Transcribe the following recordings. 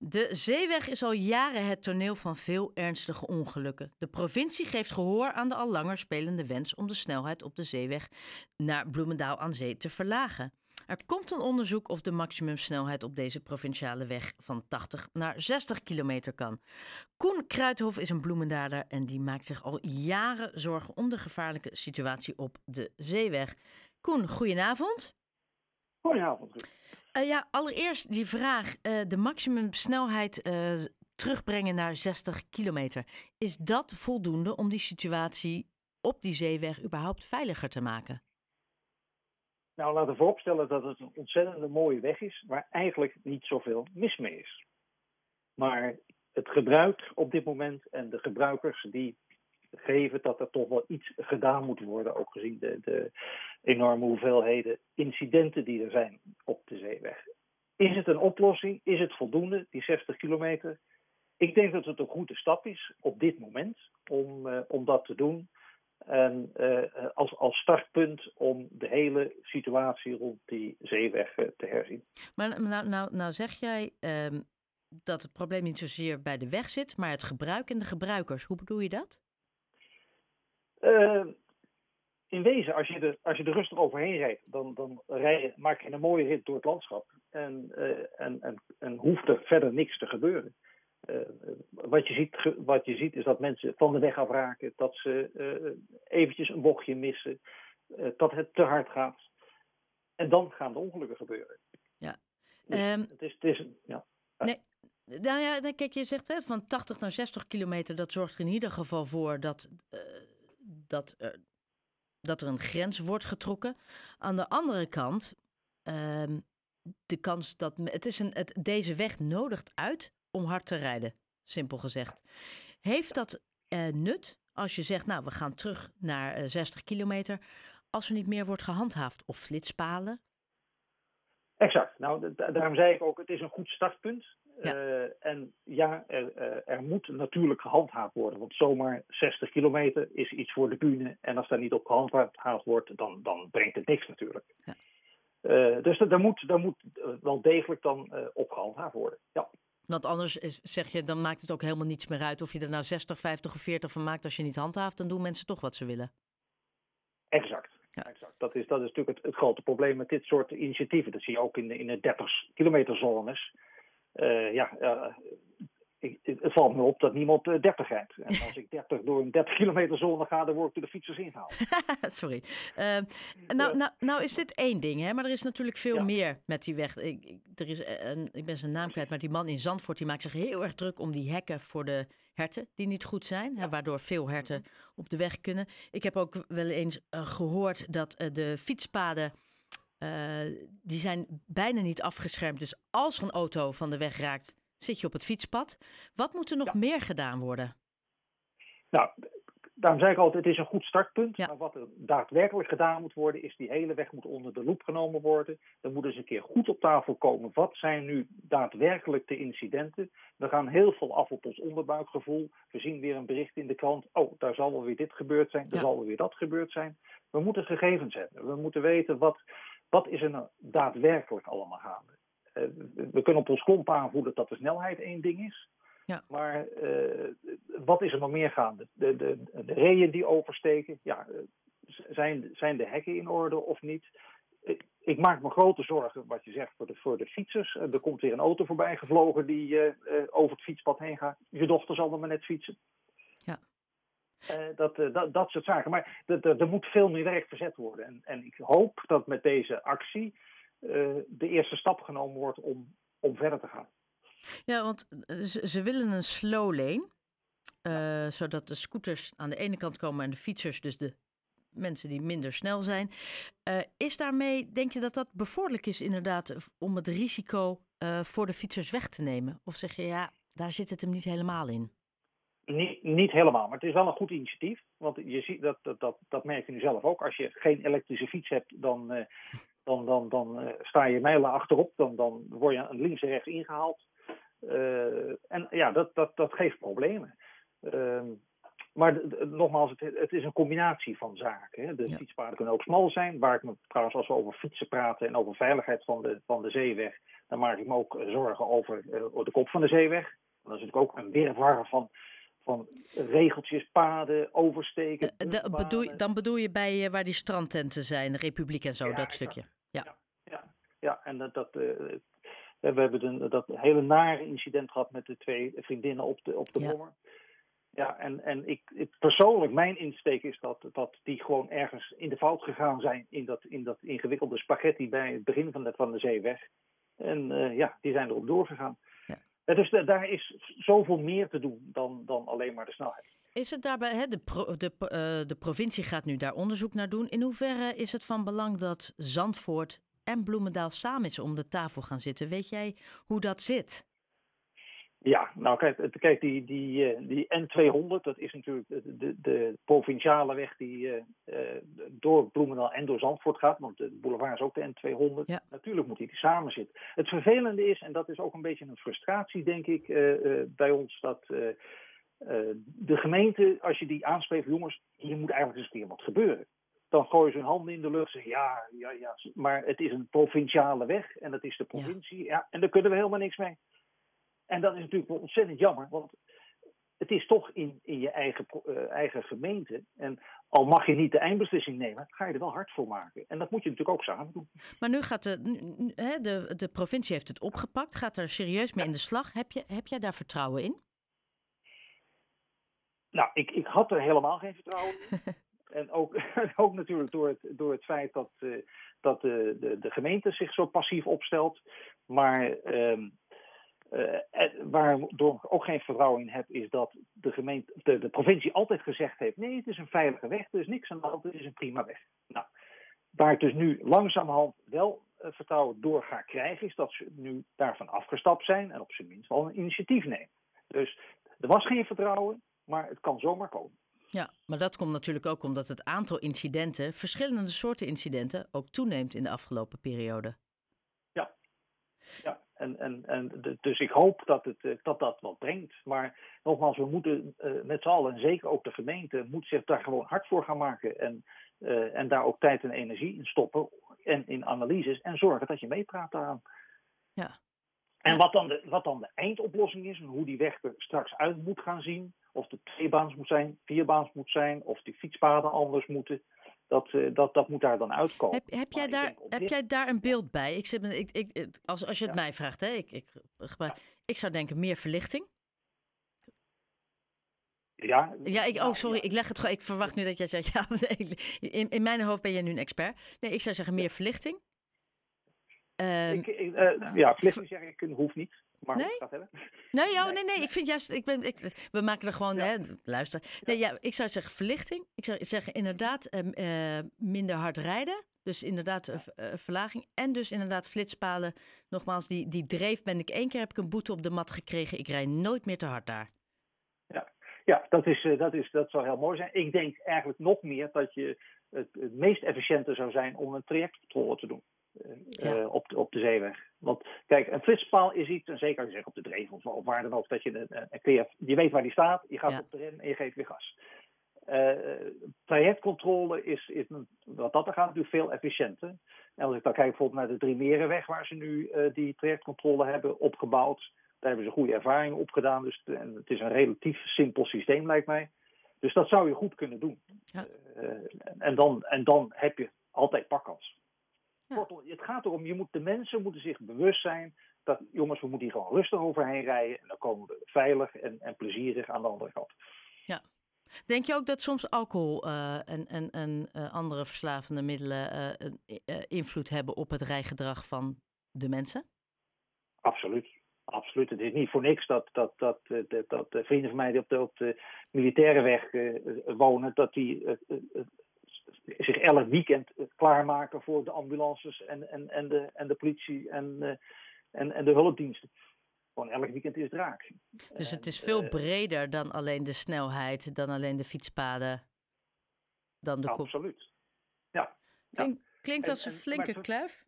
De zeeweg is al jaren het toneel van veel ernstige ongelukken. De provincie geeft gehoor aan de al langer spelende wens om de snelheid op de zeeweg naar Bloemendaal aan zee te verlagen. Er komt een onderzoek of de maximumsnelheid op deze provinciale weg van 80 naar 60 kilometer kan. Koen Kruithof is een bloemendaler en die maakt zich al jaren zorgen om de gevaarlijke situatie op de zeeweg. Koen, goedenavond. Goedenavond. Uh, ja, allereerst die vraag. Uh, de maximumsnelheid uh, terugbrengen naar 60 kilometer. Is dat voldoende om die situatie op die zeeweg überhaupt veiliger te maken? Nou, laten we vooropstellen dat het een ontzettend mooie weg is, waar eigenlijk niet zoveel mis mee is. Maar het gebruik op dit moment en de gebruikers die geven dat er toch wel iets gedaan moet worden, ook gezien de, de enorme hoeveelheden incidenten die er zijn. Is het een oplossing? Is het voldoende, die 60 kilometer? Ik denk dat het een goede stap is op dit moment om, uh, om dat te doen. En uh, als, als startpunt om de hele situatie rond die zeeweg uh, te herzien. Maar nou, nou, nou zeg jij um, dat het probleem niet zozeer bij de weg zit, maar het gebruik en de gebruikers. Hoe bedoel je dat? In wezen, als je, er, als je er rustig overheen rijdt, dan, dan rij maak je een mooie rit door het landschap. En, uh, en, en, en hoeft er verder niks te gebeuren. Uh, wat, je ziet, wat je ziet is dat mensen van de weg afraken, dat ze eventjes een bochtje missen, dat het te hard gaat. En dan gaan de ongelukken gebeuren. Ja. Dus um, het is, het is, ja. Nee, nou ja, kijk, je zegt hè, van 80 naar 60 kilometer, dat zorgt er in ieder geval voor dat, dat, dat er een grens wordt getrokken. Aan de andere kant, uh, de kans dat. Het is een, het, deze weg nodigt uit om hard te rijden, simpel gezegd. Heeft dat uh, nut als je zegt, nou, we gaan terug naar 60 kilometer, als er niet meer wordt gehandhaafd of flitspalen? Exact. Nou, daarom zei ik ook, het is een goed startpunt. Ja. Uh, en ja, er, er, moet natuurlijk gehandhaafd worden. Want zomaar 60 kilometer is iets voor de bühne. En als daar niet op gehandhaafd wordt, dan, dan brengt het niks natuurlijk. Ja. Uh, dus daar moet, daar moet wel degelijk dan op gehandhaafd worden. Ja. Want anders is, zeg je, dan maakt het ook helemaal niets meer uit of je er nou 60, 50 of 40 van maakt. Als je niet handhaaft, dan doen mensen toch wat ze willen. Exact. Ja. exact. Dat, is, dat is natuurlijk het, het grote probleem met dit soort initiatieven. Dat zie je ook in de, in de 30 kilometer zones. Uh, ja, uh, ik, het valt me op dat niemand uh, 30 rijdt. En als ik 30 door een 30 kilometer zone ga, dan word ik door de fietsers ingehaald. Sorry. Uh, nou, nou, nou is dit één ding, hè? maar er is natuurlijk veel ja. meer met die weg. Ik, ik, er is een, ik ben zijn naam kwijt, maar die man in Zandvoort die maakt zich heel erg druk om die hekken voor de herten die niet goed zijn, hè, waardoor veel herten op de weg kunnen. Ik heb ook wel eens uh, gehoord dat uh, de fietspaden uh, die zijn bijna niet afgeschermd. Dus als er een auto van de weg raakt, zit je op het fietspad. Wat moet er nog ja. meer gedaan worden? Nou, daarom zeg ik altijd, het is een goed startpunt. Ja. Maar wat er daadwerkelijk gedaan moet worden, is die hele weg moet onder de loep genomen worden. Er moet eens een keer goed op tafel komen. Wat zijn nu daadwerkelijk de incidenten? We gaan heel veel af op ons onderbuikgevoel. We zien weer een bericht in de krant. Oh, daar zal wel weer dit gebeurd zijn. Ja. zal wel weer dat gebeurd zijn. We moeten gegevens hebben. We moeten weten wat, wat is er nou daadwerkelijk allemaal gaande. Uh, we kunnen op ons komp aanvoelen dat de snelheid één ding is. Ja. Maar uh, wat is er nog meer gaande? De, de, de reeën die oversteken, ja, zijn, zijn de hekken in orde of niet? Ik, ik, maak me grote zorgen, wat je zegt, voor de, voor de fietsers. Er komt weer een auto voorbij gevlogen die uh, over het fietspad heen gaat. Je dochter zal er maar net fietsen. Ja. Uh, dat, dat, dat soort zaken. Maar er moet veel meer werk verzet worden. En, en ik hoop dat met deze actie de eerste stap genomen wordt om, om verder te gaan. Ja, want ze, ze willen een slow lane. Ja. Zodat de scooters aan de ene kant komen en de fietsers, dus de mensen die minder snel zijn. is daarmee, denk je dat dat bevorderlijk is inderdaad om het risico voor de fietsers weg te nemen? Of zeg je ja, daar zit het hem niet helemaal in? Niet, niet helemaal, maar het is wel een goed initiatief. Want je ziet, dat, dat, dat, dat merk je nu zelf ook. Als je geen elektrische fiets hebt, dan, dan, dan, dan uh, sta je mijlen achterop. Dan, dan word je links en rechts ingehaald. Uh, en ja, dat, dat, dat geeft problemen. maar nogmaals, het, het, is een combinatie van zaken. Hè. De fietspaden kunnen ook smal zijn. Waar ik me trouwens, als we over fietsen praten en over veiligheid van de, van de zeeweg, dan maak ik me ook zorgen over de kop van de zeeweg. Dat is natuurlijk ook een wirwar van, van regeltjes, paden, oversteken. De, bedoel, dan bedoel je bij waar die strandtenten zijn, de Republiek en zo, dat stukje. Ja. ja. Ja, en dat, dat we hebben een, dat hele nare incident gehad met de twee vriendinnen op de, op de ja. Ja, en, en ik, ik, persoonlijk, mijn insteek is dat, dat die gewoon ergens in de fout gegaan zijn in dat, in dat ingewikkelde spaghetti bij het begin van de, van de zeeweg. En uh, ja, die zijn erop doorgegaan. Ja. Dus daar is zoveel meer te doen dan, dan alleen maar de snelheid. Is het daarbij, hè, de, pro, de, uh, de provincie gaat nu daar onderzoek naar doen. In hoeverre is het van belang dat Zandvoort en Bloemendaal samen is om de tafel gaan zitten. Weet jij hoe dat zit? Ja, nou kijk, kijk die, die, eh, die N200, dat is natuurlijk de, de, provinciale weg die uh, door Bloemendaal en door Zandvoort gaat. Want de boulevard is ook de N200. Ja. Natuurlijk moet die samen zitten. Het vervelende is, en dat is ook een beetje een frustratie denk ik uh, bij ons, dat de gemeente, als je die aanspreekt, jongens, hier moet eigenlijk eens een keer wat gebeuren dan gooien ze hun handen in de lucht en zeggen ja, ja, ja, maar het is een provinciale weg en dat is de provincie. Ja. en daar kunnen we helemaal niks mee. En dat is natuurlijk wel ontzettend jammer, want het is toch in, in je eigen, uh, eigen gemeente. En al mag je niet de eindbeslissing nemen, ga je er wel hard voor maken. En dat moet je natuurlijk ook samen doen. Maar nu gaat de, de, de provincie heeft het opgepakt, gaat er serieus mee in de slag. Heb, je, heb jij daar vertrouwen in? Nou, ik, ik had er helemaal geen vertrouwen in. En ook, ook natuurlijk door het, door het feit dat, uh, dat de, de, de, gemeente zich zo passief opstelt. Maar uh, uh, waardoor ik ook geen vertrouwen in heb, is dat de, gemeente, de, de provincie altijd gezegd heeft: nee, het is een veilige weg, er is niks aan de hand, het is een prima weg. Nou, waar ik dus nu langzamerhand wel vertrouwen door ga krijgen, is dat ze nu daarvan afgestapt zijn en op zijn minst wel een initiatief nemen. Dus er was geen vertrouwen, maar het kan zomaar komen. Ja, maar dat komt natuurlijk ook omdat het aantal incidenten, verschillende soorten incidenten, ook toeneemt in de afgelopen periode. Ja, ja. En, en, en dus ik hoop dat, het, eh, dat dat wat brengt. Maar nogmaals, we moeten uh, met z'n allen, en zeker ook de gemeente, moet zich daar gewoon hard voor gaan maken. En, uh, en daar ook tijd en energie in stoppen. En in analyses. En zorgen dat je meepraat daaraan. Ja. En wat dan, de, wat dan de eindoplossing is en hoe die weg er straks uit moet gaan zien, of het tweebaans moet zijn, vierbaans moet zijn, of die fietspaden anders moeten. Dat, uh, dat, dat moet daar dan uitkomen. Heb, heb, jij, daar, heb jij daar een beeld bij? Ik zit, ik, ik, als, als je het mij vraagt, hè, ik, ik, ja. ik zou denken meer verlichting. Ja, ja ik, oh sorry, ik leg het gewoon. Ik verwacht nu dat jij zegt, ja, in, in mijn hoofd ben jij nu een expert. Nee, ik zou zeggen meer verlichting. Ik, uh, ja, verlichting zeg ik, hoeft niet. Maar nee? hebben. Nee, oh, nee, nee, ik vind juist, ik ben, ik, we maken er gewoon, hè, luister. Nee, ja, ik zou zeggen verlichting. Ik zou zeggen inderdaad uh, minder hard rijden. Dus inderdaad uh, verlaging. En dus inderdaad flitspalen. Nogmaals, die, die dreef ben ik één keer heb ik een boete op de mat gekregen. Ik rijd nooit meer te hard daar. Ja, ja dat, is, dat, is, dat zou heel mooi zijn. Ik denk eigenlijk nog meer dat je het, het meest efficiënte zou zijn om een trajectcontrole te doen. Uh, op, op de zeeweg. Want kijk, een flitspaal is iets, en zeker als je zegt op de dreef of, of waar dan ook, dat je, uh, je weet waar die staat, je gaat op de rem en je geeft weer gas. Uh, trajectcontrole is, is wat dat er gaat natuurlijk veel efficiënter. En als ik dan kijk bijvoorbeeld naar de Drie Merenweg, waar ze nu uh, die trajectcontrole hebben opgebouwd, daar hebben ze goede ervaringen op gedaan. Dus en het is een relatief simpel systeem, lijkt mij. Dus dat zou je goed kunnen doen. Ja. Uh, en, dan, en dan heb je altijd pakkans. Kortom, het gaat erom, je moet, de mensen moeten zich bewust zijn dat, jongens, we moeten hier gewoon rustig overheen rijden. En dan komen we veilig en, en plezierig aan de andere kant. Ja. Denk je ook dat soms alcohol uh, en, en, en uh, andere verslavende middelen uh, invloed hebben op het rijgedrag van de mensen? Absoluut. Absoluut. Het is niet voor niks dat, dat, dat, dat, dat vrienden van mij die op de, op de militaire weg wonen, dat die zich elk weekend klaarmaken voor de ambulances en, en, en, de, en de politie en, uh, en, en de hulpdiensten. Gewoon elk weekend is het raak. Dus het is veel uh, breder dan alleen de snelheid, dan alleen de fietspaden, dan de Absoluut. Ja. Klink, klinkt als een flinke kluif?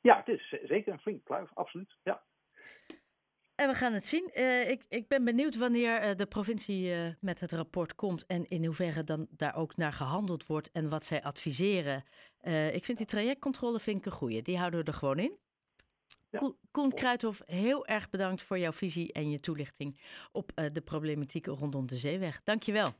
Ja, het is zeker een flinke kluif, absoluut. Ja. En we gaan het zien. ik, ik ben benieuwd wanneer de provincie met het rapport komt en in hoeverre dan daar ook naar gehandeld wordt en wat zij adviseren. ik vind die trajectcontrole vind ik een goeie. Die houden we er gewoon in. Ja. Koen Kruithof, heel erg bedankt voor jouw visie en je toelichting op de problematiek rondom de zeeweg. Dankjewel.